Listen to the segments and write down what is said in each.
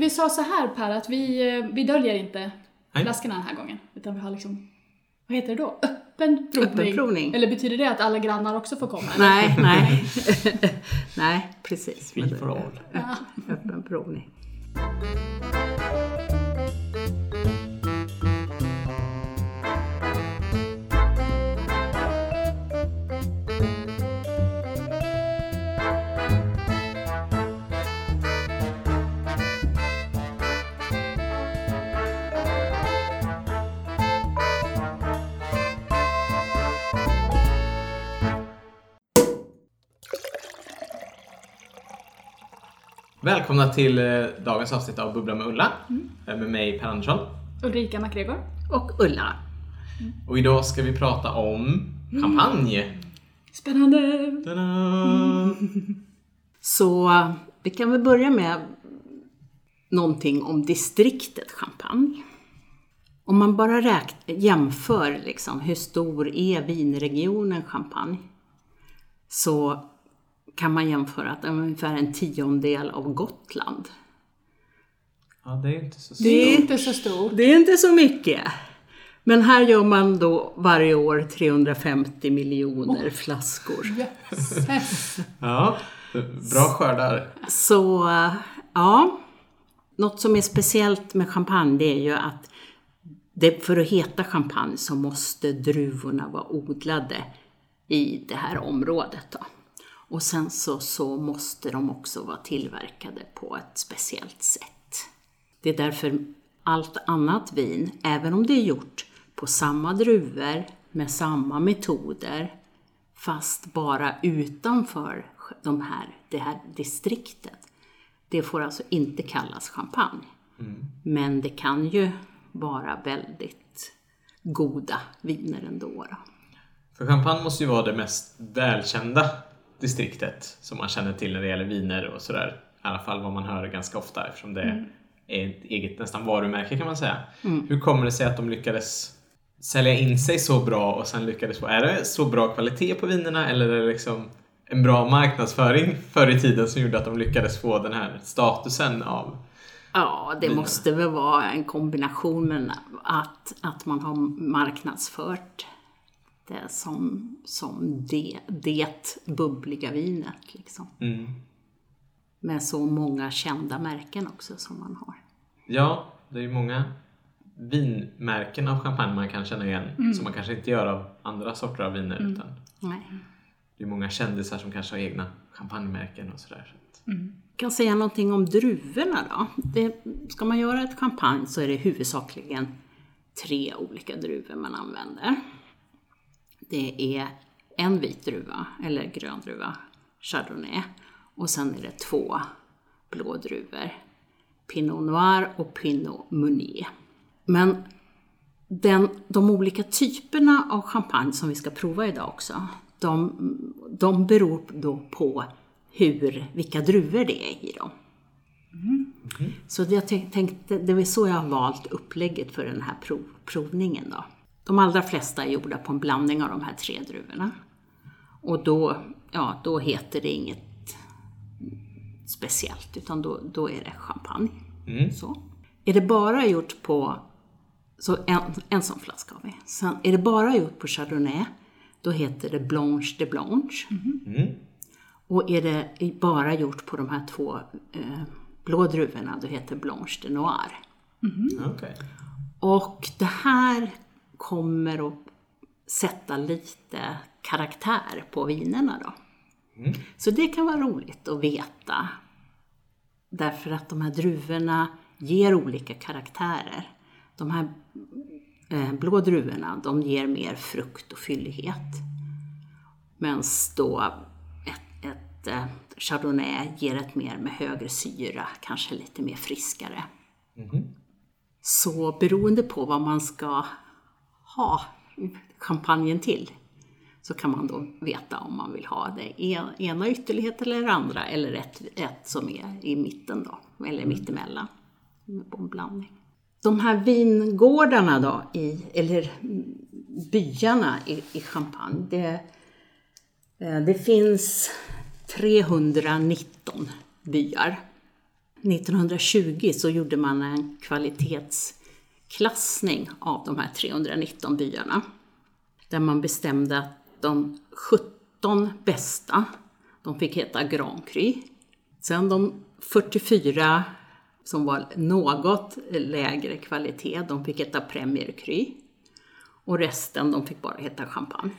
vi sa så här Per, att vi, eh, vi döljer inte Nej. flaskorna den här gången. Utan vi har liksom, vad heter det då? Öppen provning. Öppen provning. Eller betyder det att alla grannar också får komma? eller? Nej, nej. nej, precis. Free for all. Ja. Öppen provning. Välkomna till eh, dagens avsnitt av Bubbla med Ulla. eh, Med mig Per Andersson. Ulrika MacGregor. Och Ulla. Och idag ska vi prata om champagne. Spännande! Ta-da! Så vi kan väl börja med någonting om distriktet Champagne. Om man bara räk- jämför liksom, hur stor är vinregionen Champagne så kan man jämföra att det är ungefär en tiondel av Gotland. Ja, det är inte så stort. Det är inte så stort. Det är inte så mycket. Men här gör man då varje år 350 miljoner flaskor. Jösses! Ja, bra skördar. Så ja, något som är speciellt med champagne det är ju att det, för att heta champagne så måste druvorna vara odlade i det här området. Då. Och sen så, så måste de också vara tillverkade på ett speciellt sätt. Det är därför allt annat vin, även om det är gjort på samma druvor med samma metoder, fast bara utanför de här, det här distriktet, det får alltså inte kallas champagne. Men det kan ju vara väldigt goda viner ändå. Då. För champagne måste ju vara det mest välkända distriktet som man känner till när det gäller viner och sådär. I alla fall vad man hör ganska ofta eftersom det är ett eget nästan varumärke kan man säga. Hur kommer det sig att de lyckades sälja in sig så bra och sen lyckades få... Är det så bra kvalitet på vinerna eller är det liksom en bra marknadsföring förr i tiden som gjorde att de lyckades få den här statusen av... Ja, det måste väl vara en kombination med att, att man har marknadsfört det som, som det, det bubbliga vinet. Liksom. Mm. Med så många kända märken också som man har. Ja, det är ju många vinmärken av champagne man kan känna igen som man kanske inte gör av andra sorter av viner. Utan Nej. det är många kändisar som kanske har egna champagnemärken och sådär. Så att- Jag kan säga någonting om druvorna då. Det, ska man göra ett champagne så är det huvudsakligen tre olika druvor man använder. Det är en vit druva, eller grön druva, chardonnay. Och sen är det två blå druvor, pinot noir och pinot meunier. Men den, de olika typerna av champagne som vi ska prova idag också, de, de beror då på hur, vilka druvor det är i dem. Så jag tänk- tänkte, det är så jag har valt upplägget för den här prov, provningen. Då. De allra flesta är gjorda på en blandning av de här tre druvorna. Och då, ja, då heter det inget speciellt, utan då, då är det champagne. Så. Är det bara gjort på, så en, en sån flaska har vi. Sen är det bara gjort på chardonnay, då heter det blanche de blanche. Och är det bara gjort på de här två eh, blå druvorna, då heter det blanche de noir. Okej. Och det här kommer att sätta lite karaktär på vinerna då. Så det kan vara roligt att veta. Därför att de här druvorna ger olika karaktärer. De här eh, blå druvorna, de ger mer frukt och fyllighet. Medan då ett, ett eh, chardonnay ger ett mer med högre syra, kanske lite mer friskare. Så beroende på vad man ska ha champagnen till så kan man då veta om man vill ha det en- ena ytterlighet eller andra eller ett, ett som är i mitten då, eller mittemellan. På en blandning. De här vingårdarna då, i, eller byarna i, i Champagne, det, eh, det finns 319 byar. 1920 så gjorde man en kvalitetsklassning av de här 319 byarna. Där man bestämde att de 17 bästa, de fick heta Grand Cru. Sen de 44 som var något lägre kvalitet, de fick heta Premier Cru. Och resten, de fick bara heta champagne.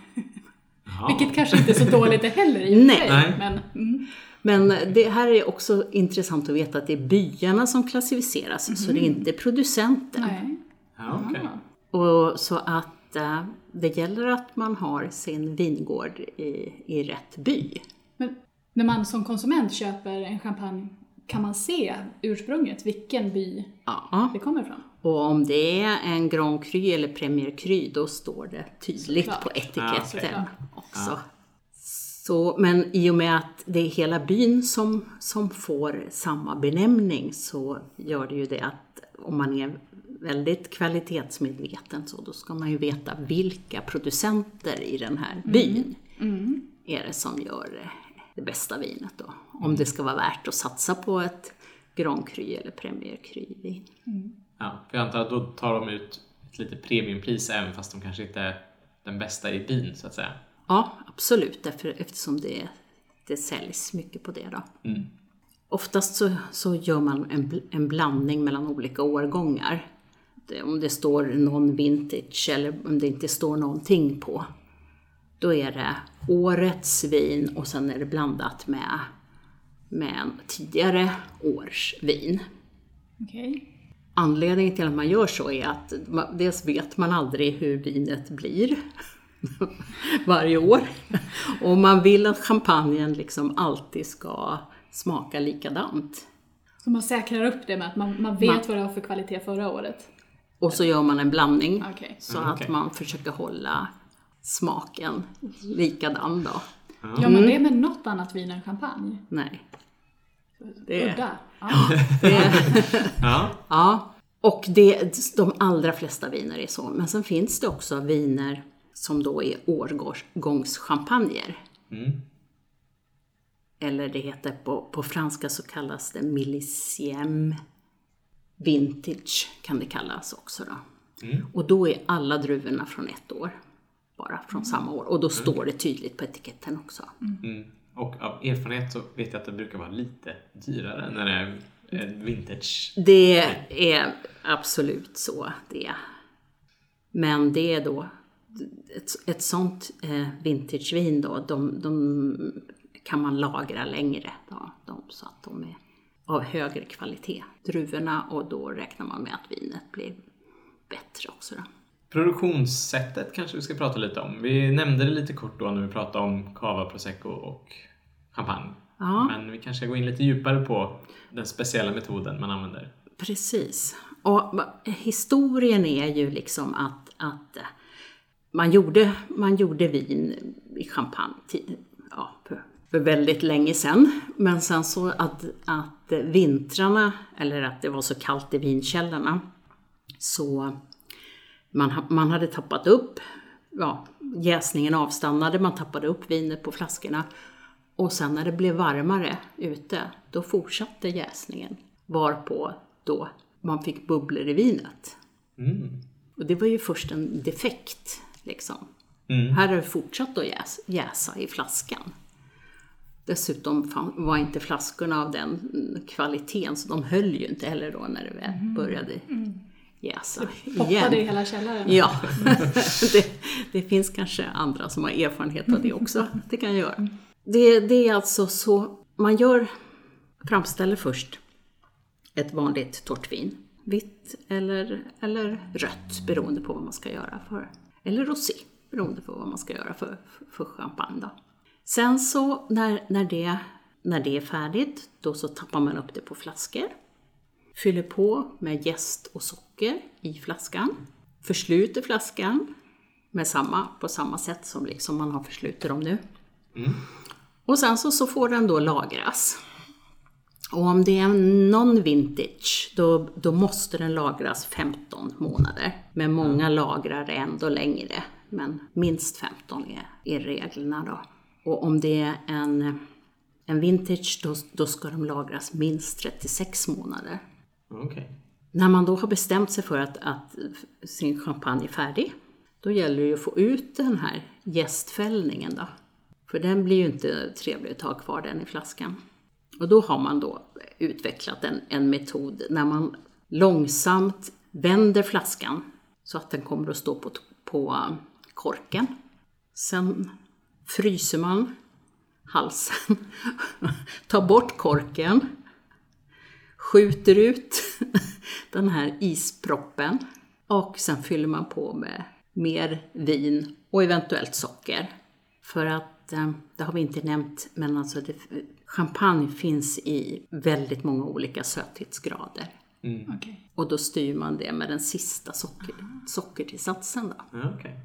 Ja. Vilket kanske inte är så dåligt heller i och för Nej. sig, Nej. Men, mm. Men det här är också intressant att veta att det är byarna som klassificeras, så det är inte producenten. Nej. Ja, okej. Och så att eh, det gäller att man har sin vingård i, i rätt by. Men när man som konsument köper en champagne, kan man se ursprunget, vilken by Ja. det kommer ifrån? Och om det är en Grand Cru eller Premier Cru, då står det tydligt Såklart. på Ja, etiketten okej. också. Så, men i och med att det är hela byn som, som får samma benämning så gör det ju det att om man är väldigt kvalitetsmedveten så då ska man ju veta vilka producenter i den här byn är det som gör det bästa vinet då. Om det ska vara värt att satsa på ett Grand Cru eller Premier Cru-vin. Ja, för jag antar att då tar de ut ett lite premiumpris även fast de kanske inte är den bästa i byn så att säga. Ja, absolut, därför, eftersom det, det säljs mycket på det. Då. Mm. Oftast så, så gör man en, en blandning mellan olika årgångar. Det, om det står någon vintage eller om det inte står någonting på, då är det årets vin och sen är det blandat med, med en tidigare års vin. Okej. Anledningen till att man gör så är att man, dels vet man aldrig hur vinet blir varje år. Och man vill att champagnen liksom alltid ska smaka likadant. Så man säkrar upp det med att man, man vet Man- vad det har för kvalitet förra året? Och så gör man en blandning Okej. så Mm, att okej. man försöker hålla smaken likadan då. Gör man det med något annat vin än champagne? Nej. Det är, Udda. Ja. det är, Ja, Ja, och det, de allra flesta viner är så. Men sen finns det också viner som då är årgångschampagner. mm. Eller det heter på, på franska så kallas det millisième vintage kan det kallas också då. Mm. Och då är alla druvorna från ett år. Bara från samma år. Och då står det tydligt på etiketten också. Mm. Och av erfarenhet så vet jag att det brukar vara lite dyrare när det är vintage. Det är absolut så det är. Men det är då ett, ett sånt eh, vintagevin då, de, de kan man lagra längre då, de, så att de är av högre kvalitet, druvorna, och då räknar man med att vinet blir bättre också. Då. Produktionssättet kanske vi ska prata lite om. Vi nämnde det lite kort då när vi pratade om cava, prosecco och champagne. Ja. Men vi kanske ska gå in lite djupare på den speciella metoden man använder. Precis. Och historien är ju liksom att, att man, gjorde, man gjorde vin i champagne ti- ja, för, för väldigt länge sedan. Men sen så att, att vintrarna, eller att det var så kallt i vinkällorna, så man, man hade tappat upp, ja, jäsningen avstannade, man tappade upp vinet på flaskorna. Och sen när det blev varmare ute, då fortsatte jäsningen. Varpå då man fick bubblor i vinet. Mm. Och det var ju först en defekt, liksom. Mm. Här har det fortsatt att jäs, jäsa i flaskan. Dessutom var inte flaskorna av den mm, kvaliteten, så de höll ju inte heller då när det väl började jäsa Poppade i hela källaren. Ja, det, det finns kanske andra som har erfarenhet av det också. Det kan jag göra. Det, det är alltså så, man gör, framställer först ett vanligt torrt vin. Vitt eller, eller rött beroende på vad man ska göra för. Eller rosé beroende på vad man ska göra för, för champagne. Då. Sen så när, när, det, när det är färdigt, då så tappar man upp det på flaskor. Fyller på med jäst och socker i flaskan. Försluter flaskan med samma, på samma sätt som liksom man har förslutit dem nu. Och sen så, så får den då lagras. Och om det är någon vintage, då, då måste den lagras 15 månader. Men många lagrar ändå längre. Men minst 15 är, är reglerna då. Och om det är en, En vintage, då, då ska de lagras minst 36 månader. Okej. När man då har bestämt sig för att, att sin champagne är färdig, då gäller det ju att få ut den här jästfällningen då. För den blir ju inte trevlig att ha kvar den i flaskan. Och då har man då utvecklat en, en metod när man långsamt vänder flaskan så att den kommer att stå på, på korken. Sen fryser man halsen, tar bort korken, skjuter ut den här isproppen och sen fyller man på med mer vin och eventuellt socker. För att, eh, det har vi inte nämnt, men alltså det, champagne finns i väldigt många olika söthetsgrader. Okej. Och då styr man det med den sista socker, sockertillsatsen då. Ja, okej.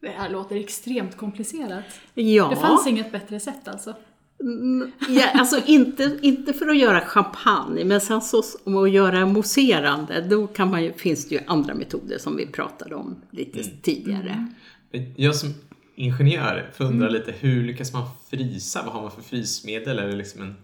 Det här låter extremt komplicerat. Ja, Det fanns inget bättre sätt alltså. Mm, ja, alltså inte, inte för att göra champagne, men sen så om att göra mousserande, då kan man ju, finns det ju andra metoder som vi pratade om lite tidigare. Jag som ingenjör förundrar lite, hur lyckas man frysa? Vad har man för frysmedel? Är det liksom en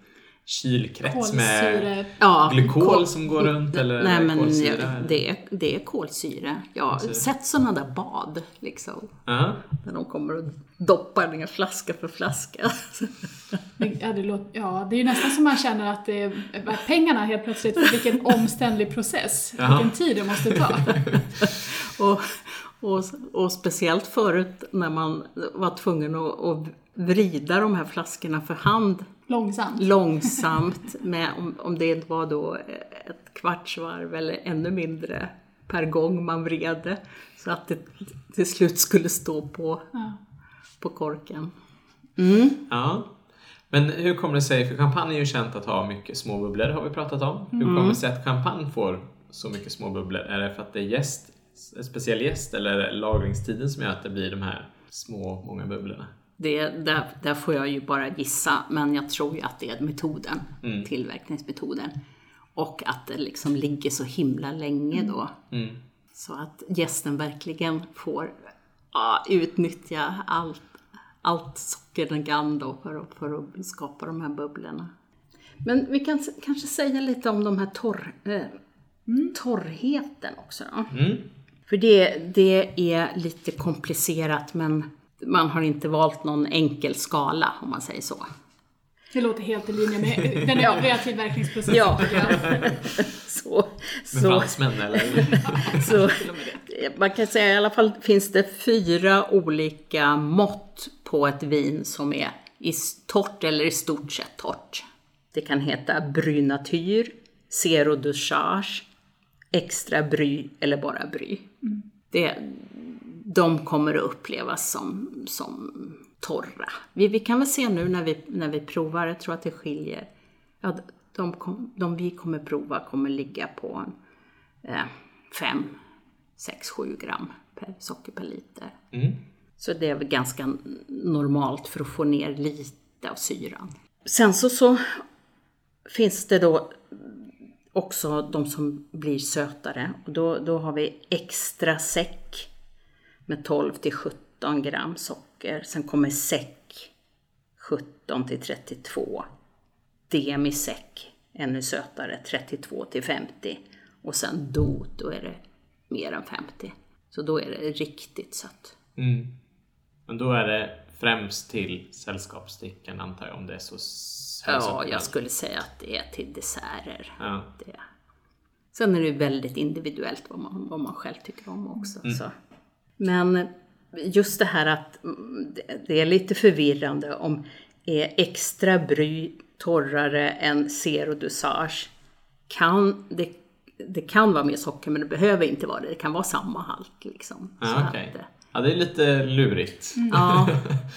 kylkrets med Kolsyre. Ja, glykol kol- som går runt? Eller Nej, men kolsyra? ja, det, är, det är kolsyra. Ja, Kolsyra. sätt sådana där bad, liksom. Ja. När de kommer och doppar ner flaska för flaska. Det- Ja det, låter, ja, det är ju nästan som man känner att det är pengarna helt plötsligt, för vilken omständlig process, Jaha. vilken tid det måste ta. Och, och, och speciellt förut när man var tvungen att, att vrida de här flaskorna för hand Långsamt. långsamt, med, om, om det var då ett kvartsvarv eller ännu mindre per gång man vred så att det till slut skulle stå på, Ja. på korken. ja. Men hur kommer det sig, för champagne är ju känt att ha mycket små bubblor har vi pratat om. Hur kommer det sig att champagne får så mycket små bubblor? Är det för att det är jäst, en speciell jäst eller lagringstiden som gör att det blir de här små, många bubblorna? Det, där, där får jag ju bara gissa, men jag tror ju att det är metoden, tillverkningsmetoden. Och att det liksom ligger så himla länge då. Mm. Så att gästen verkligen får ja, utnyttja allt, allt socker den kan då för att, för att skapa de här bubblorna. Men vi kan kanske säga lite om de här torr, eh, torrheten också då. Mm. För det, det är lite komplicerat men man har inte valt någon enkel skala om man säger så. Det låter helt i linje med den övriga tillverkningsprocessen. Ja. Så, Med så, fransmän eller? så, man kan säga i alla fall finns det fyra olika mått på ett vin som är i torrt eller i stort sett torrt. Det kan heta Bry Natur, Zero Dosage, Extra Bry eller bara Bry. Det, de kommer att upplevas som, som torra. Vi, vi kan väl se nu när vi, när vi provar, jag tror att det skiljer. Ja, de, kom, de vi kommer prova kommer ligga på eh, 5, 6, 7 gram per socker per liter. Mm. Så det är väl ganska normalt för att få ner lite av syran. Sen så, så finns det då också de som blir sötare. Och då, då har vi extra säck med 12 till 17 gram socker. Sen kommer säck 17 till 32. Demisäck, ännu sötare, 32 till 50. Och sen dot, då är det mer än 50. Så då är det riktigt sött. Mm. Men då är det främst till sällskapsdrickan antar jag om det är så Ja, jag skulle säga att det är till desserter. Ja. Det. Sen är det väldigt individuellt vad man, vad man själv tycker om också. Så. Men just det här att mm, det- är lite förvirrande om är extra bry torrare än zero dosage. Kan, det, det kan vara mer socker men det behöver inte vara det. Det kan vara samma halt. Liksom. Så Ja, att, Ja, det är lite lurigt. ja,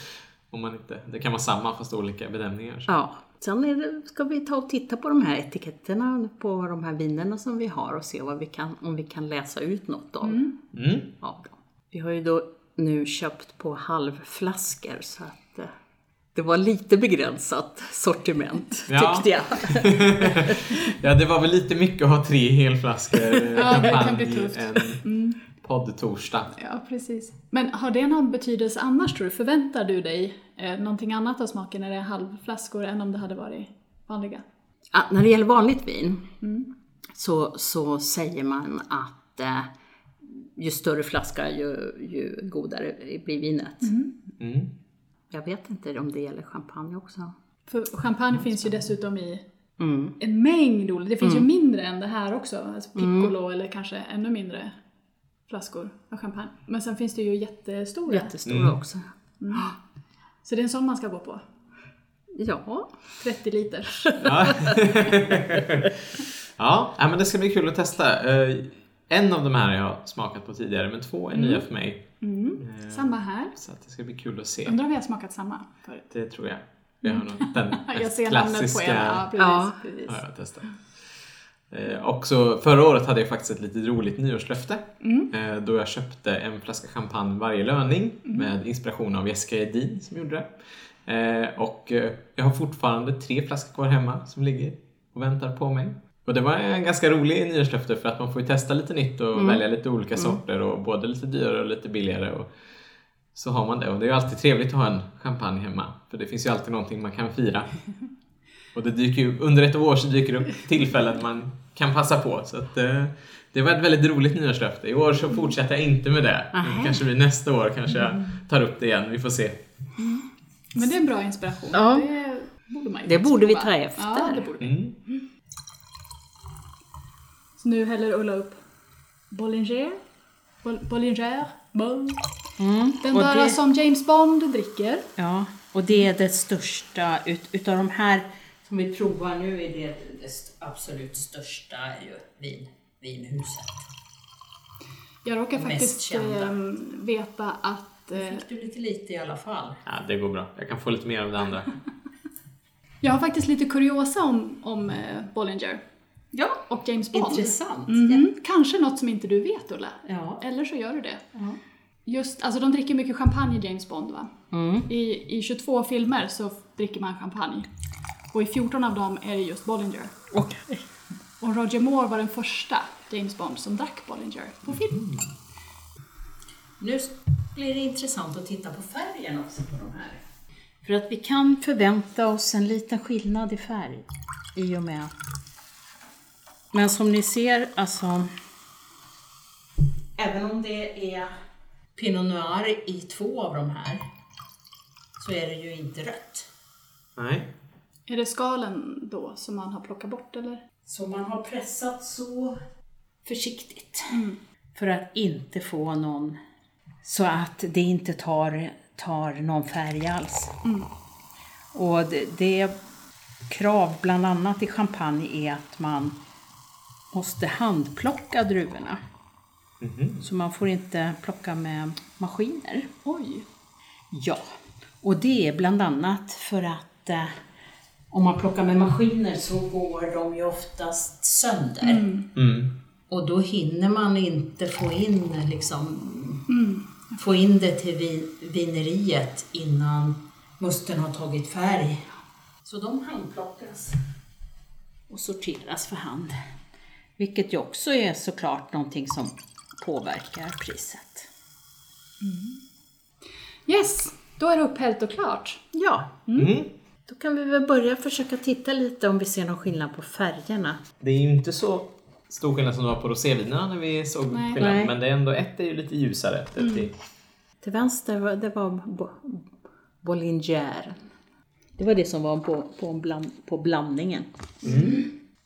Om man inte, det kan vara samma fast olika benämningar. Ja, sen är det, ska vi ta och titta på de här etiketterna på de här vinerna som vi har och se vad vi kan, om vi kan läsa ut något av, Mm. av dem. Vi har ju då nu köpt på halvflaskor så att eh, det var lite begränsat sortiment Ja. tyckte jag. Ja, det var väl lite mycket att ha tre helflaskor Ja, det kan bli champagne tufft. en poddtorsdag. Ja, precis. Men har det någon betydelse annars tror du? Förväntar du dig eh, någonting annat av smaken när det är halvflaskor än om det hade varit vanliga? Ja, när det gäller vanligt vin så, så säger man att eh, ju större flaska ju, ju godare blir vinet. Mm. Jag vet inte om det gäller champagne också. För champagne finns ju dessutom i Mm. en mängd olika, det finns ju mindre än det här också, alltså piccolo eller kanske ännu mindre flaskor av champagne. Men sen finns det ju jättestora. Jättestora också. Så det är en sån man ska gå på. Ja, 30 liter. Ja. ja, ja, men det ska bli kul att testa. Eh, En av de här har jag smakat på tidigare, men två är nya för mig. Eh, Samma här. Så att det ska bli kul att se. Undrar om vi har smakat samma förut. Det tror jag. Vi har nog den Jag ser namnet på klassiska er. Ja, precis. Ja. precis. har jag testat. Eh, också förra året hade jag faktiskt ett lite roligt nyårslöfte. Mm. Eh, då jag köpte en flaska champagne varje löning Mm. med inspiration av Jessica Edin som gjorde det. Eh, och eh, jag har fortfarande tre flaskor kvar hemma som ligger och väntar på mig. Och det var en ganska rolig nyårslöfte för att man får ju testa lite nytt och Mm. välja lite olika sorter och både lite dyrare och lite billigare. Och så har man det och det är ju alltid trevligt att ha en champagne hemma för det finns ju alltid någonting man kan fira. Och det dyker ju, under ett år så dyker det upp tillfällen man kan passa på. Så att, eh, det var ett väldigt roligt nyårslöfte. I år så fortsätter jag inte med det. Men Nähä. kanske blir nästa år kanske jag tar upp det igen. Vi får se. Men det är en bra inspiration. Ja. Det borde man ju Det borde vi ta efter. Ja, det borde vi. Mm. Så nu häller Ulla upp Bollinger. Bol- Bollinger. Boll. Mm. Den och där det, som James Bond dricker. ja, och det är det största, ut, utav de här som vi provar nu är det det absolut största är ju vin, vinhuset. Jag råkar faktiskt kända. ehm, veta att eh, Fick du lite lite i alla fall? Ja, det går bra. Jag kan få lite mer av det andra. jag har faktiskt lite kuriosa om, om eh, Bollinger Ja, och James Bond. intressant. Mhm. Kanske något som inte du vet Ulla. Ja. Eller så gör du det. Ja. Just, alltså de dricker mycket champagne i James Bond va? Mm. I, I 22 filmer så dricker man champagne. Och i 14 av dem är det just Bollinger. Okej. Och Roger Moore var den första James Bond som drack Bollinger på film. Nu blir det intressant att titta på färgen också på de här. För att vi kan förvänta oss en liten skillnad i färg i och med Men som ni ser, alltså Även om det är Pinot Noir i två av de här så är det ju inte rött. Nej. Är det skalen då som man har plockat bort eller? Så man har pressat så försiktigt. För att inte få någon, så att det inte tar, tar någon färg alls. Och det, det krav bland annat i champagne är att man måste handplocka druvorna. Så man får inte plocka med maskiner. Oj! Ja, och det är bland annat för att eh, om man plockar med maskiner så går de ju oftast sönder. Mm. Och då hinner man inte få in, liksom, få in det till vin, vineriet innan musten har tagit färg. Så de handplockas och sorteras för hand. Vilket ju också är såklart någonting som påverkar priset. Yes! Då är det upphällt och klart. Ja, Mm. Då kan vi väl börja försöka titta lite om vi ser någon skillnad på färgerna. Det är ju inte så stor skillnad som det var på rosévinerna när vi såg Nej. skillnad. Nej. Men det är ändå ett är ju lite ljusare. Det Mm. till, Till vänster, var- det var bo, Bollinger. Det var det som var på, på, bland, på blandningen.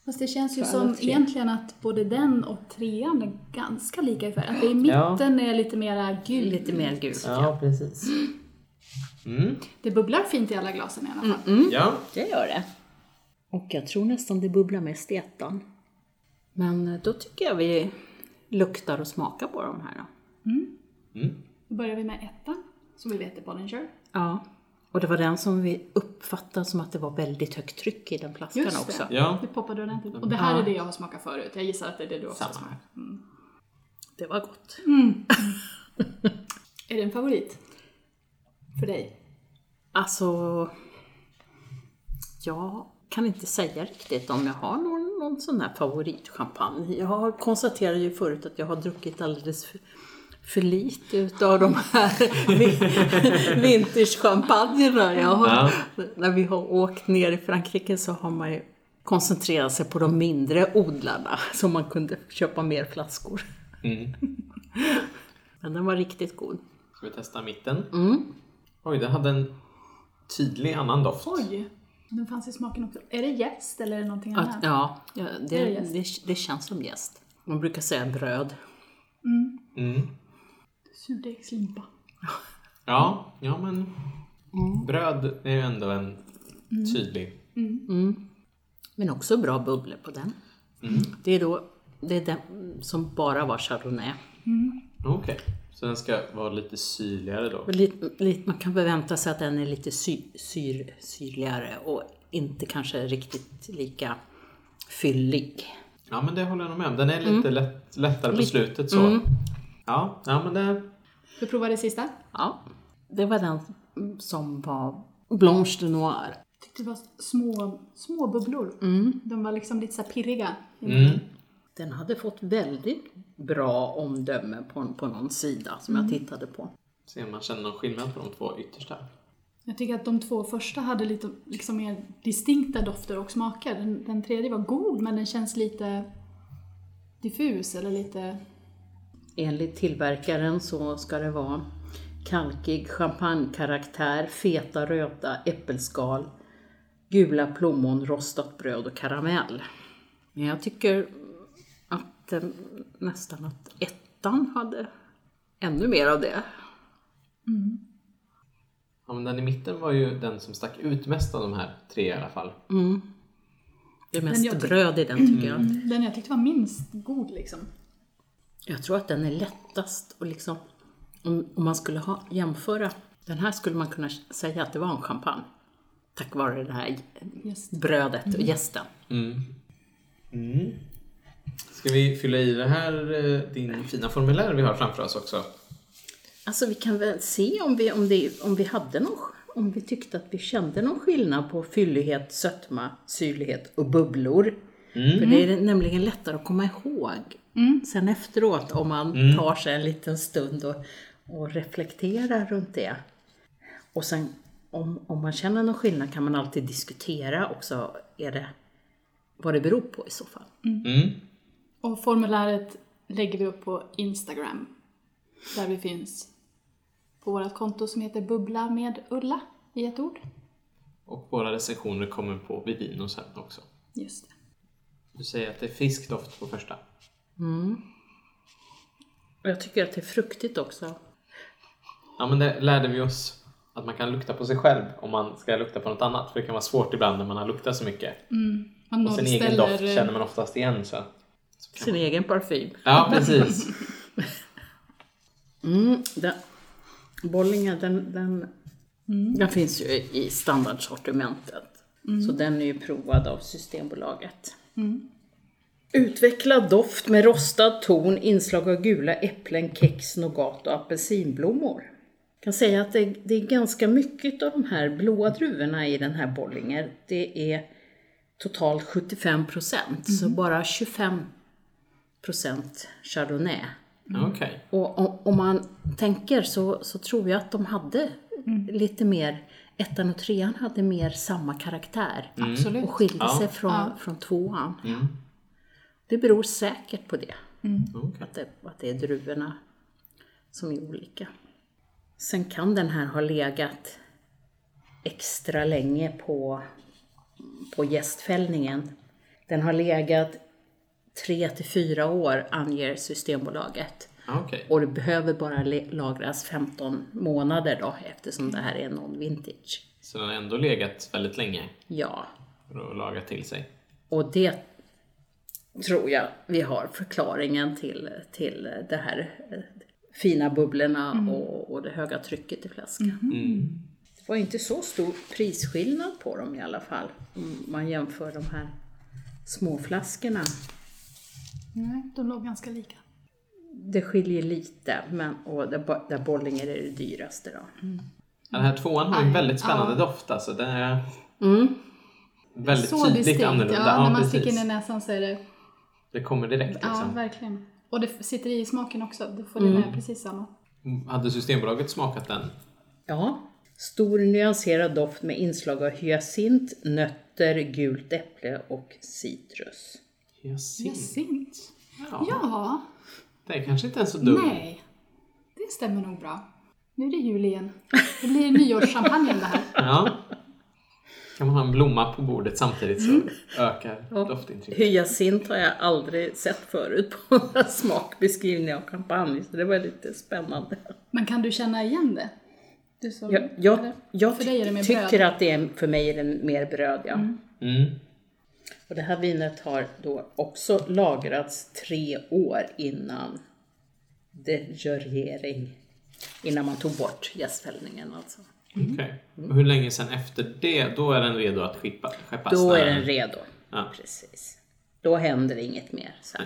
Fast det känns ju som tre. egentligen att både den och trean är ganska lika i färg. Att det i mitten är lite mera gult. Lite mer gult. ja, precis. Mm. Det bubblar fint i alla glasen i alla fall. Ja, Det gör det. Och jag tror nästan det bubblar mest i ettan. Men eh, då tycker jag vi luktar och smakar på de här då. Då börjar vi med ettan, som vi vet är Bollinger. Ja. Och det var den som vi uppfattade som att det var väldigt högt tryck i den flaskan Just också. det. ja. Det poppade ordentligt. Och det här Ja. är det jag har smakat förut. Jag gissar att det är det du också har smakat. här. Det var gott. Är det en favorit? För dig? Alltså, jag kan inte säga riktigt om jag har någon, någon sån här favoritchampagne. Jag har konstaterat ju förut att jag har druckit alldeles för, för lite utav de här vin- vintagechampagnerna. Jag har, Ja. När vi har åkt ner i Frankrike så har man ju koncentrerat sig på de mindre odlarna så man kunde köpa mer flaskor. Mm. Men den var riktigt god. Ska vi testa mitten? Mm. Oj, den hade en tydlig annan doft. Oj! Den fanns i smaken också. Är det jäst eller är det någonting annat? Att, ja, ja Det är det, det, det känns som jäst. Man brukar säga bröd. Mm. Surdegslimpa. Ja, ja men bröd är ju ändå en tydlig. Men också bra bubblor på den. Det är då det är den som bara var chardonnay. Okej, så den ska vara lite syrligare då. Lite, lite, man kan förvänta sig att den är lite sy, syr, syrligare och inte kanske riktigt lika fyllig. Ja, men det håller jag nog med om. Den är lite lätt, lättare på Lite- slutet så. Ja, ja, men det... Du provade sista? Ja, det var den som var Blanche de Noir. tyckte det var små, små bubblor. De var liksom lite så här pirriga. Mm. Den hade fått väldigt bra omdöme på, på någon sida som jag tittade på. Se om man känner någon skillnad på de två yttersta. Jag tycker att de två första hade lite liksom mer distinkta dofter och smaker. Den, den tredje var god men den känns lite diffus eller lite... Enligt tillverkaren så ska det vara kalkig champagnekaraktär, feta röta äppelskal, gula plommon, rostat bröd och karamell. Men jag tycker att eh, nästan att ettan hade ännu mer av det. Ja, men den i mitten var ju den som stack ut mest av de här tre i alla fall. Det är mest bröd i den tycker jag. Den jag tyckte var minst god liksom. Jag tror att den är lättast och liksom, om, om man skulle ha, jämföra, den här skulle man kunna säga att det var en champagne. Tack vare det här Just. brödet och jästen. Mm. Mm. Ska vi fylla i det här, eh, din fina formulär vi har framför oss också? Alltså vi kan väl se om vi, om det, om vi hade någon, om vi tyckte att vi kände någon skillnad på fyllighet, sötma, syrlighet och bubblor. För det är nämligen lättare att komma ihåg sen efteråt om man tar sig en liten stund och, och reflekterar runt det. Och sen om, om man känner någon skillnad kan man alltid diskutera också är det, vad det beror på i så fall. Mm. Och formuläret lägger vi upp på Instagram. Där vi finns på vårt konto som heter Bubbla med Ulla i ett ord. Och våra recensioner kommer på Vivino sen också. Just det. Du säger att det är fiskdoft på första. Och jag tycker att det är fruktigt också. Ja, men det lärde vi oss att man kan lukta på sig själv om man ska lukta på något annat. För det kan vara svårt ibland när man har luktat så mycket. Man Och sin egen doft känner man oftast igen. Så. Sin egen parfym. Ja, precis. Mm, den, Bollinga, den, den, den finns ju i standardsortimentet. Så den är ju provad av Systembolaget. Utvecklad doft med rostad ton, inslag av gula äpplen, kex, nougat och apelsinblommor. Jag kan säga att det, det är ganska mycket av de här blåa druvorna i den här Bollinger. Det är totalt 75 procent, så bara 25 procent chardonnay. Okej. Och om, man tänker så, så tror jag att de hade lite mer, ettan och trean hade mer samma karaktär. Absolut. Och skilde Ja. sig från, Ja. från tvåan. Mm. Det beror säkert på det. Okej. Att, det. att det är druvorna som är olika. Sen kan den här ha legat extra länge på, på gästfällningen. Den har legat tre till fyra år anger Systembolaget. Okej. Och det behöver bara lagras 15 månader då eftersom det här är non-vintage. Så den har ändå legat väldigt länge Ja, för att laga till sig. och det tror jag vi har förklaringen till, till det här eh, fina bubblorna och, och det höga trycket i flaskan. Mm. Det var inte så stor prisskillnad på dem i alla fall om man jämför de här små flaskorna. Nej, de låg ganska lika. Det skiljer lite, men, och där, där Bollinger är det dyraste då. Den här tvåan har ju en väldigt spännande ja. doft alltså. Den är Mm. väldigt Så tydligt distinkt. annorlunda. Ja, när man precis. sticker in i näsan så är det Det kommer direkt Ja, liksom. verkligen. Och det sitter i smaken också. Du får det med precis samma. Mm. Hade Systembolaget smakat den? Ja. Stor nyanserad doft med inslag av hyacint, nötter, gult äpple och citrus. Hyacint. Jacynt. Ja. Ja, Det är kanske inte ens så dumt. nej. Det stämmer nog bra. Nu är det jul igen. Det blir nyårschampagnen det här. Ja. Kan man ha en blomma på bordet samtidigt så Mm. ökar Ja. doftintrycket. Hyacint har jag aldrig sett förut på några smakbeskrivningar av champagne, så det var lite spännande. Men kan du känna igen det? Du som, Jag, jag, jag För dig är det mer tycker bröd. att det är, för mig är det mer bröd, ja. Mm. Och det här vinet har då också lagrats tre år innan degörering. Innan man tog bort jästfällningen alltså. Okej. Och hur länge sedan efter det, då är den redo att skippa, skeppas? Då är den redo. Ja. Precis. Då händer inget mer sen.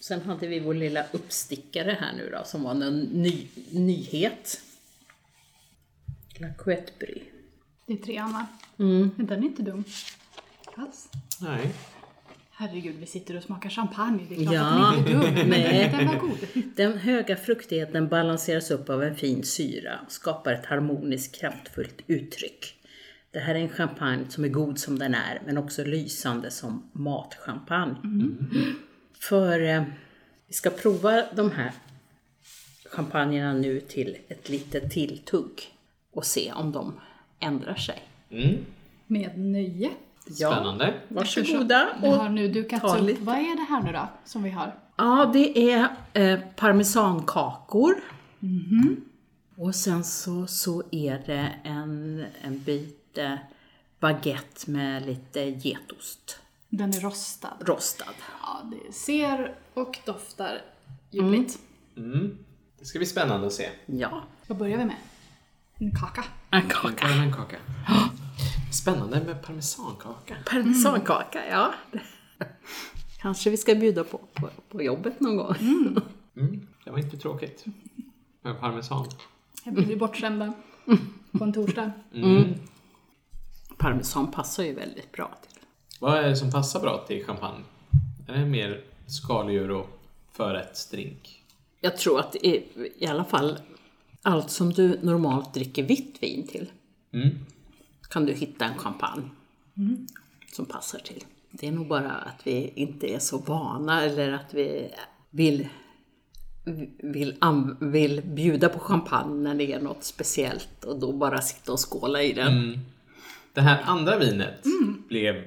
Sen hade vi vår lilla uppstickare här nu då, som var en ny, nyhet. La Couette Bry. Det är trean va? Mm. Men den är inte dum. Alls. Nej. Herregud, vi sitter och smakar champagne. Det är klart Ja, att den inte är dum. nej. Men den var god. Den höga fruktigheten balanseras upp av en fin syra och skapar ett harmoniskt kraftfullt uttryck. Det här är en champagne som är god som den är, men också lysande som matchampagne. För eh, vi ska prova de här champagnerna nu till ett litet tilltugg och se om de ändrar sig. Mm. Med nöje. Spännande. Varsågoda. Det har Och, nu dukats ta upp. lite. Vad är det här nu då, som vi har? ja, det är eh, parmesankakor. Och sen så, så är det en, en bit eh, baguette med lite getost. Den är rostad. Rostad. Ja, det ser och doftar ljuvligt. Mm. Det ska bli spännande att se. Ja, Vad börjar vi med? En kaka. en En kaka. parmesankaka. Spännande med parmesankaka. Parmesankaka, ja. Kanske vi ska bjuda på, på, på jobbet någon gång. Mm. Det var inte tråkigt. Med parmesan. Jag blir bortskämda på en torsdag. Mm. Parmesan passar ju väldigt bra till. Vad är det som passar bra till champagne? Är det mer skaldjur och förrättsdrink? Jag tror att är i alla fall allt som du normalt dricker vitt vin till Mm. Kan du hitta en champagne som passar till. Det är nog bara att vi inte är så vana eller att vi vill, vill, vill bjuda på champagne när det är något speciellt och då bara sitta och skåla i den. Mm. Det här andra vinet blev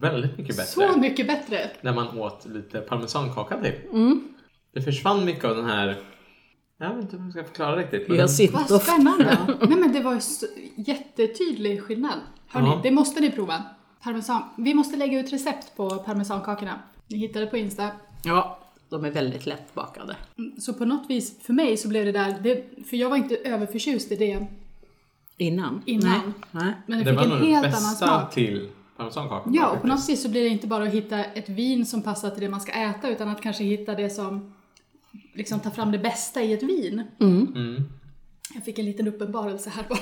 väldigt mycket bättre. Så mycket bättre! När man åt lite parmesankaka till. Det försvann mycket av den här... Jag vet inte hur jag ska förklara riktigt. men Jag sitter Vad spännande! Nej men det var ju jättetydlig skillnad. Hörni, Ja. det måste ni prova. Parmesan. Vi måste lägga ut recept på parmesankakorna. Ni hittar det på Insta. Ja, de är väldigt lättbakade. Så på något vis, för mig så blev det där, det, för jag var inte överförtjust i det Innan? Innan. Nej. Men det, det fick var en nog det helt annan bästa smak. till parmesankaka. Ja, och på något vis så blir det inte bara att hitta ett vin som passar till det man ska äta, utan att kanske hitta det som liksom tar fram det bästa i ett vin. Mm. Jag fick en liten uppenbarelse här bara.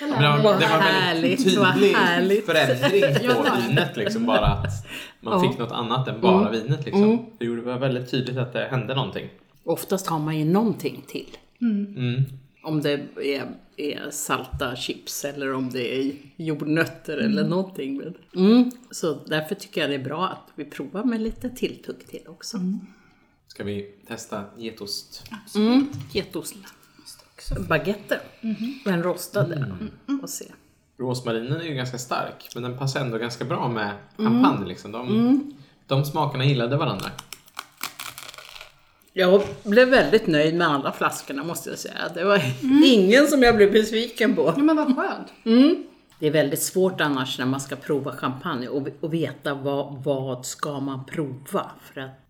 Men det, var, det var härligt, väldigt tydlig härligt. förändring på vinet. Liksom, bara att man Ja. fick något annat än bara vinet. Liksom. Det gjorde- det var väldigt tydligt att det hände någonting. Oftast har man ju någonting till. Mm. Om det är, är salta chips eller om det är jordnötter eller någonting. Men, mm. Så därför tycker jag det är bra att vi provar med lite tilltugg till också. Ska vi testa getost? Mm. Getost. Baguette. Den rostade. Och se. Rosmarinen är ju ganska stark, men den passar ändå ganska bra med champagne. Liksom. De, de smakerna gillade varandra. Jag blev väldigt nöjd med alla flaskorna måste jag säga. Det var ingen som jag blev besviken på. Ja men vad skönt. Det är väldigt svårt annars när man ska prova champagne och, och veta vad, vad ska man prova. För att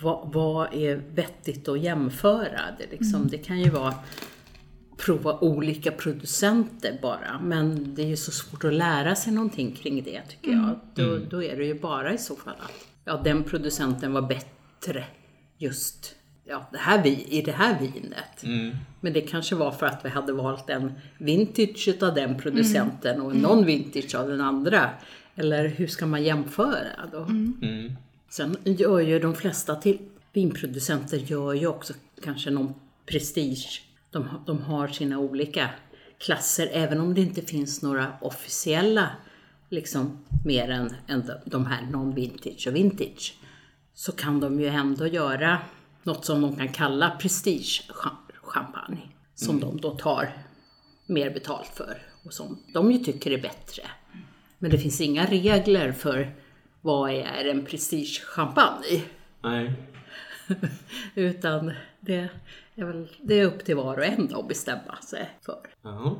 vad, vad är vettigt att jämföra? Det, liksom, det kan ju vara prova olika producenter bara, men det är ju så svårt att lära sig någonting kring det tycker jag. Då, då är det ju bara i så fall att ja, den producenten var bättre just ja, det här, i det här vinet. Mm. Men det kanske var för att vi hade valt en vintage av den producenten och en non-vintage av den andra. Eller hur ska man jämföra då? Mm. Sen gör ju de flesta till vinproducenter gör ju också kanske någon prestige. De, har- de har sina olika klasser, även om det inte finns några officiella, liksom mer än, än de- här non-vintage och vintage. Så kan de ju ändå göra något som de kan kalla prestige-champagne. Som de då tar mer betalt för och som de ju tycker är bättre. Men det finns inga regler för vad är en prestige-champagne. Nej. Utan det är, väl, det är upp till var och en att bestämma sig för. Jaha.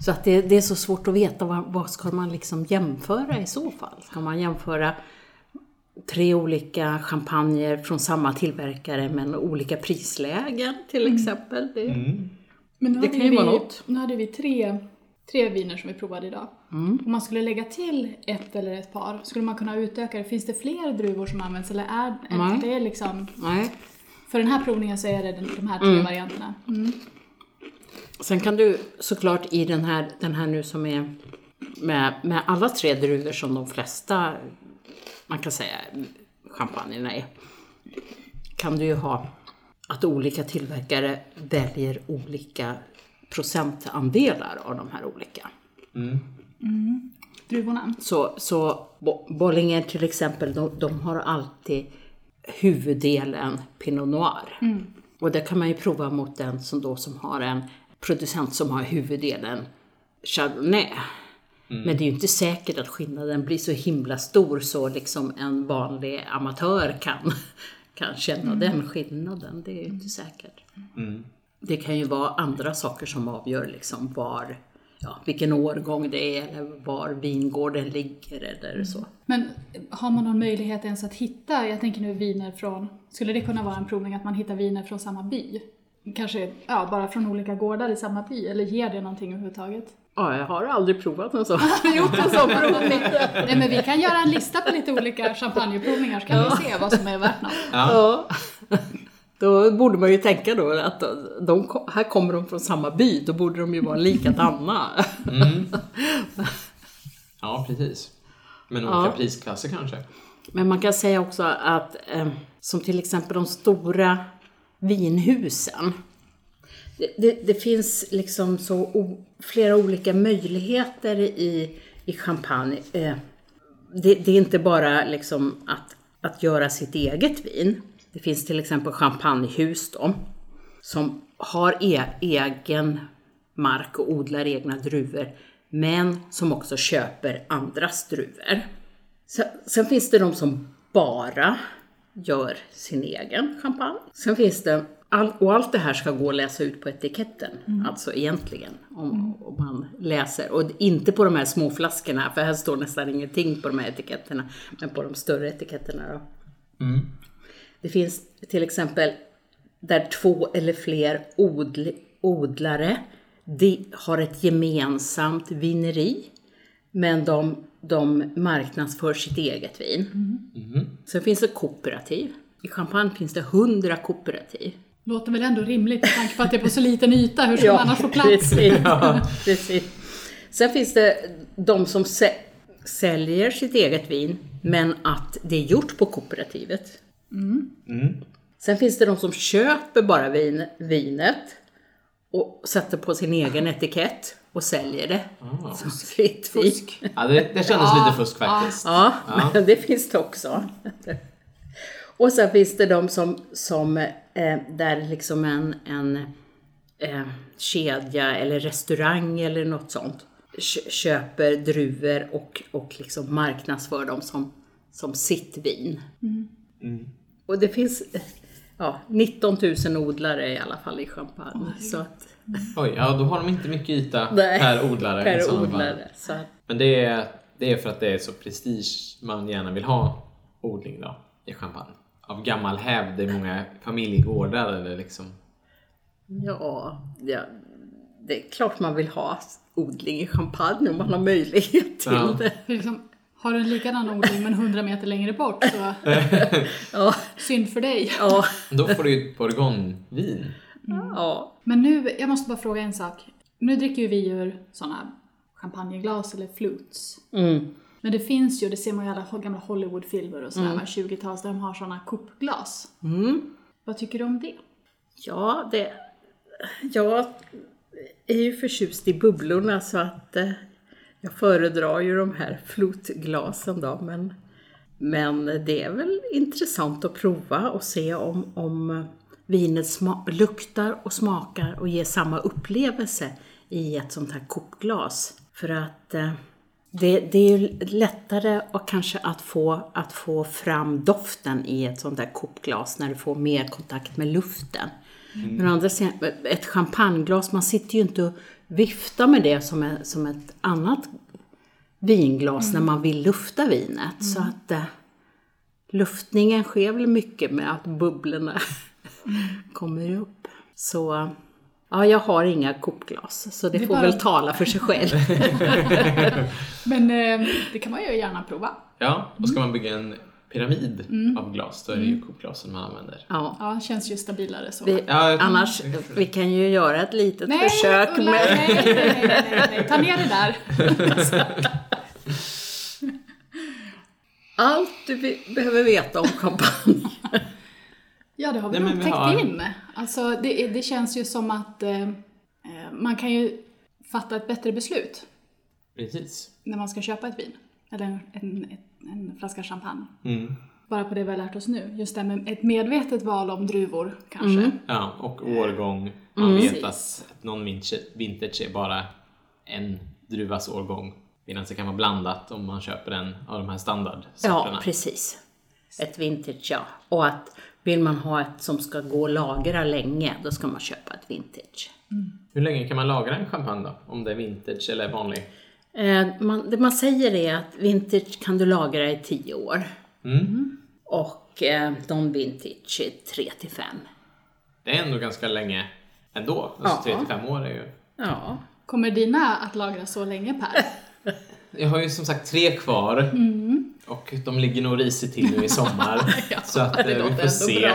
Så att det, det är så svårt att veta vad, vad ska man liksom jämföra i så fall. Ska man jämföra tre olika champagner från samma tillverkare men olika prislägen till exempel? Det, Men nu Det kan ju vi, vara något. Nu hade vi tre, tre viner som vi provade idag. Mm. Om man skulle lägga till ett eller ett par, skulle man kunna utöka det? Finns det fler druvor som används eller är Nej. det är liksom... Nej. För den här provningen så är det den, de här tre varianterna. Mm. Sen kan du såklart i den här, den här nu som är med, med alla tre druvor som de flesta, man kan säga, champagnerna är, kan du ju ha att olika tillverkare väljer olika procentandelar av de här olika. Druvorna. Så, så Bo- Bollinger till exempel, de, de har alltid huvuddelen Pinot Noir. Och det kan man ju prova mot den som då som har en producent som har huvuddelen Chardonnay. Men det är ju inte säkert att skillnaden blir så himla stor så liksom en vanlig amatör kan, kan känna den skillnaden. Det är ju inte säkert. Det kan ju vara andra saker som avgör liksom var, ja, vilken årgång det är eller var vingården ligger eller så. Men har man någon möjlighet ens att hitta, jag tänker nu viner från, skulle det kunna vara en provning att man hittar viner från samma by? Kanske ja, bara från olika gårdar i samma by, eller ger det någonting överhuvudtaget? Ja, jag har aldrig provat en sån. gjort en sån provning. Nej men vi kan göra en lista på lite olika champagneprovningar så kan vi se vad som är värt något. Ja. Då borde man ju tänka då att de, här kommer de från samma by, då borde de ju vara likadana. Ja, precis. Men olika Ja. prisklasser kanske. Men man kan säga också att, eh, som till exempel de stora vinhusen. Det, det, det finns liksom så o, flera olika möjligheter i, i champagne. Eh, det, det är inte bara liksom att, att göra sitt eget vin. Det finns till exempel champagnehus då, som har e, egen mark och odlar egna druvor, men som också köper andras druvor. Sen, sen finns det de som bara gör sin egen champagne. Sen finns det, all, och allt det här ska gå att läsa ut på etiketten, alltså egentligen, om, om man läser. Och inte på de här små flaskorna, för här står nästan ingenting på de här etiketterna, men på de större etiketterna då. Det finns till exempel där två eller fler odl, odlare de har ett gemensamt vineri, men de, de marknadsför sitt eget vin. Sen finns det kooperativ. I Champagne finns det 100 kooperativ. Låter väl ändå rimligt med tanke på att det är på så liten yta, hur ska man annars få plats? Precis, precis. Sen finns det de som sä- säljer sitt eget vin, men att det är gjort på kooperativet. Sen finns det de som köper bara vin, vinet och sätter på sin egen etikett och säljer det. Som fritt vin. Ja, det, det kändes lite fusk faktiskt. Ja, men det finns det också. Och sen finns det de som, som eh, där liksom en, en eh, kedja eller restaurang eller något sånt kö- köper druvor och, och liksom marknadsför dem som, som sitt vin. Och det finns ja, 19 000 odlare i alla fall i champagne. så att, Oj, ja då har de inte mycket yta Nej, per odlare. per odlare. Så att, Men det är, det är för att det är så prestige man gärna vill ha odling då, i champagne. Av gammal hävd, det är många familjegårdar eller liksom. Ja, ja, det är klart man vill ha odling i champagne om man har möjlighet till Ja. det. Liksom, har du en likadan odling men 100 meter längre bort så Ja, Synd för dig. Ja. Då får du ju ett bourgognevin. ja. Men nu, jag måste bara fråga en sak. Nu dricker ju vi ur sådana champagneglas eller flutes. Mm. Men det finns ju, det ser man ju i alla gamla Hollywoodfilmer och sådär, mm. 20-tals, där de har sådana kopglas. Mm. Vad tycker du om det? Ja, det... Jag är ju förtjust i bubblorna så att eh, jag föredrar ju de här flotglasen då. Men, men det är väl intressant att prova och se om, om vinet luktar och smakar och ger samma upplevelse i ett sånt här kokglas. För att eh, det, det är ju lättare och kanske att få, att få fram doften i ett sånt där kokglas när du får mer kontakt med luften. Men å andra sidan, ett champagneglas, man sitter ju inte och viftar med det som, ett, som ett annat vinglas när man vill lufta vinet. Så att eh, luftningen sker väl mycket med att bubblorna kommer upp. Så ja, jag har inga kokglas, så det, Det är får bara- väl tala för sig själv. Men eh, det kan man ju gärna prova. Ja, och ska man bygga en pyramid av glas, då är det ju kokglasen man använder. Ja. Ja, känns ju stabilare så. Vi, Ja, annars, vi kan ju göra ett litet nej, försök Ulla, med... nej, nej, nej, nej, nej, ta ner det där. Allt du be- behöver veta om champagne. Ja, det har vi Nej, nog täckt har- in. Alltså, det, det känns ju som att eh, eh, man kan ju fatta ett bättre beslut Precis. när man ska köpa ett vin. Eller en, en, en, flaska champagne. Mm. Bara på det vi har lärt oss nu. Just det med ett medvetet val om druvor, kanske. Ja, och årgång. Man Mm. vet att någon vintage- vintage är bara en druvas årgång. Medan det kan vara blandat om man köper en av de här standardsorterna. Ja, precis. Ett vintage, ja. Och att vill man ha ett som ska gå att lagra länge, då ska man köpa ett vintage. Hur länge kan man lagra en champagne då? Om det är vintage eller vanlig? Eh, man, det man säger är att vintage kan du lagra i 10 år. Mm. Och eh, non-vintage i 3 till 5. Det är ändå ganska länge ändå. Alltså Ja. 3-5 år är ju... Ja. Kommer dina att lagra så länge Per? Jag har ju som sagt tre kvar. Mm. Och de ligger nog risigt till nu i sommar. så att eh, det vi får se.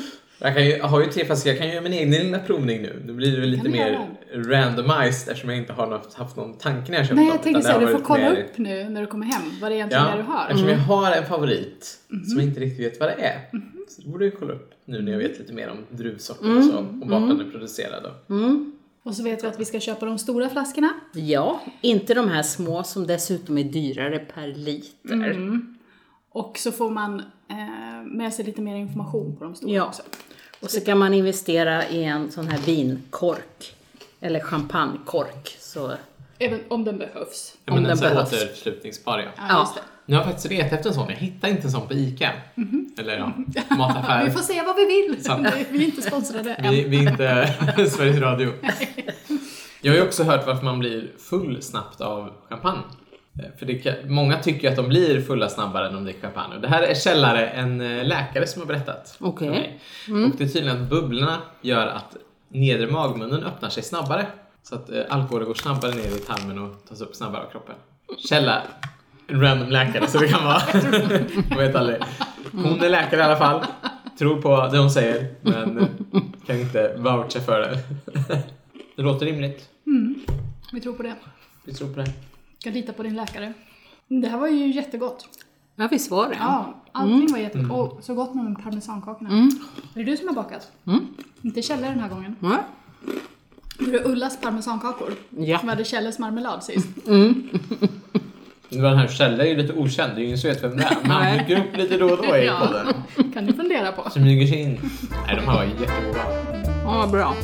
Jag, kan ju, jag har ju tre flaskor, jag kan ju göra min egen lilla provning nu. Nu blir det väl lite mer göra? randomized eftersom jag inte har haft någon tanke när jag köpte Nej, dem. jag tänker utan säga, det du får kolla mer- upp nu när du kommer hem vad det egentligen är du har. eftersom jag har en favorit som jag inte riktigt vet vad det är. Så då borde jag kolla upp nu när jag vet lite mer om druvsorter och så och vart den är producerad. Då. Och så vet vi att vi ska köpa de stora flaskorna. ja, inte de här små som dessutom är dyrare per liter. Och så får man eh, med sig lite mer information på de stora Ja. också. Och så kan man investera i en sån här vinkork. Eller champagnekork. Så, Även om den behövs. Ja, Om men den den behövs. återslutningsbar ja. Ja, Ja. just det. Nu har jag faktiskt letat efter en sån, jag hittar inte en sån på ICA. Eller ja, Vi mataffär. får se vad vi vill. Vi är inte sponsrade än. Vi, vi är inte Sveriges Radio. Jag har ju också hört varför man blir full snabbt av champagne. Eh, För det många tycker att de blir fulla snabbare när de dricker champagne. Och det här är källare en eh, läkare som har berättat för Okej. mig. Och det är tydligen att bubblorna gör att nedre magmunnen öppnar sig snabbare. Så att eh, alkoholen går snabbare ner i tarmen och tas upp snabbare av kroppen. Källa, en random läkare så det kan vara. Jag vet aldrig. Hon är läkare i alla fall. Tror på det hon säger men eh, kan inte voucha för det. Det låter rimligt. Vi tror på det. Vi tror på det. Ska lita på din läkare. Det här var ju jättegott. ja visst var det? Ja, allting var jättegott. Och så gott med de parmesankakorna. Är det du som har bakat? Inte Kjelle den här gången. Är det Ullas parmesankakor. Ja. Som hade Kjelles marmelad sist. Den här Kjell är ju lite okänd, det är ju ingen som vet vem det är. Men han Nej. dyker upp lite då och då i Ja. podden. Kan ni fundera på. Smyger sig in. Nej, de här var jättegoda. Ja, bra.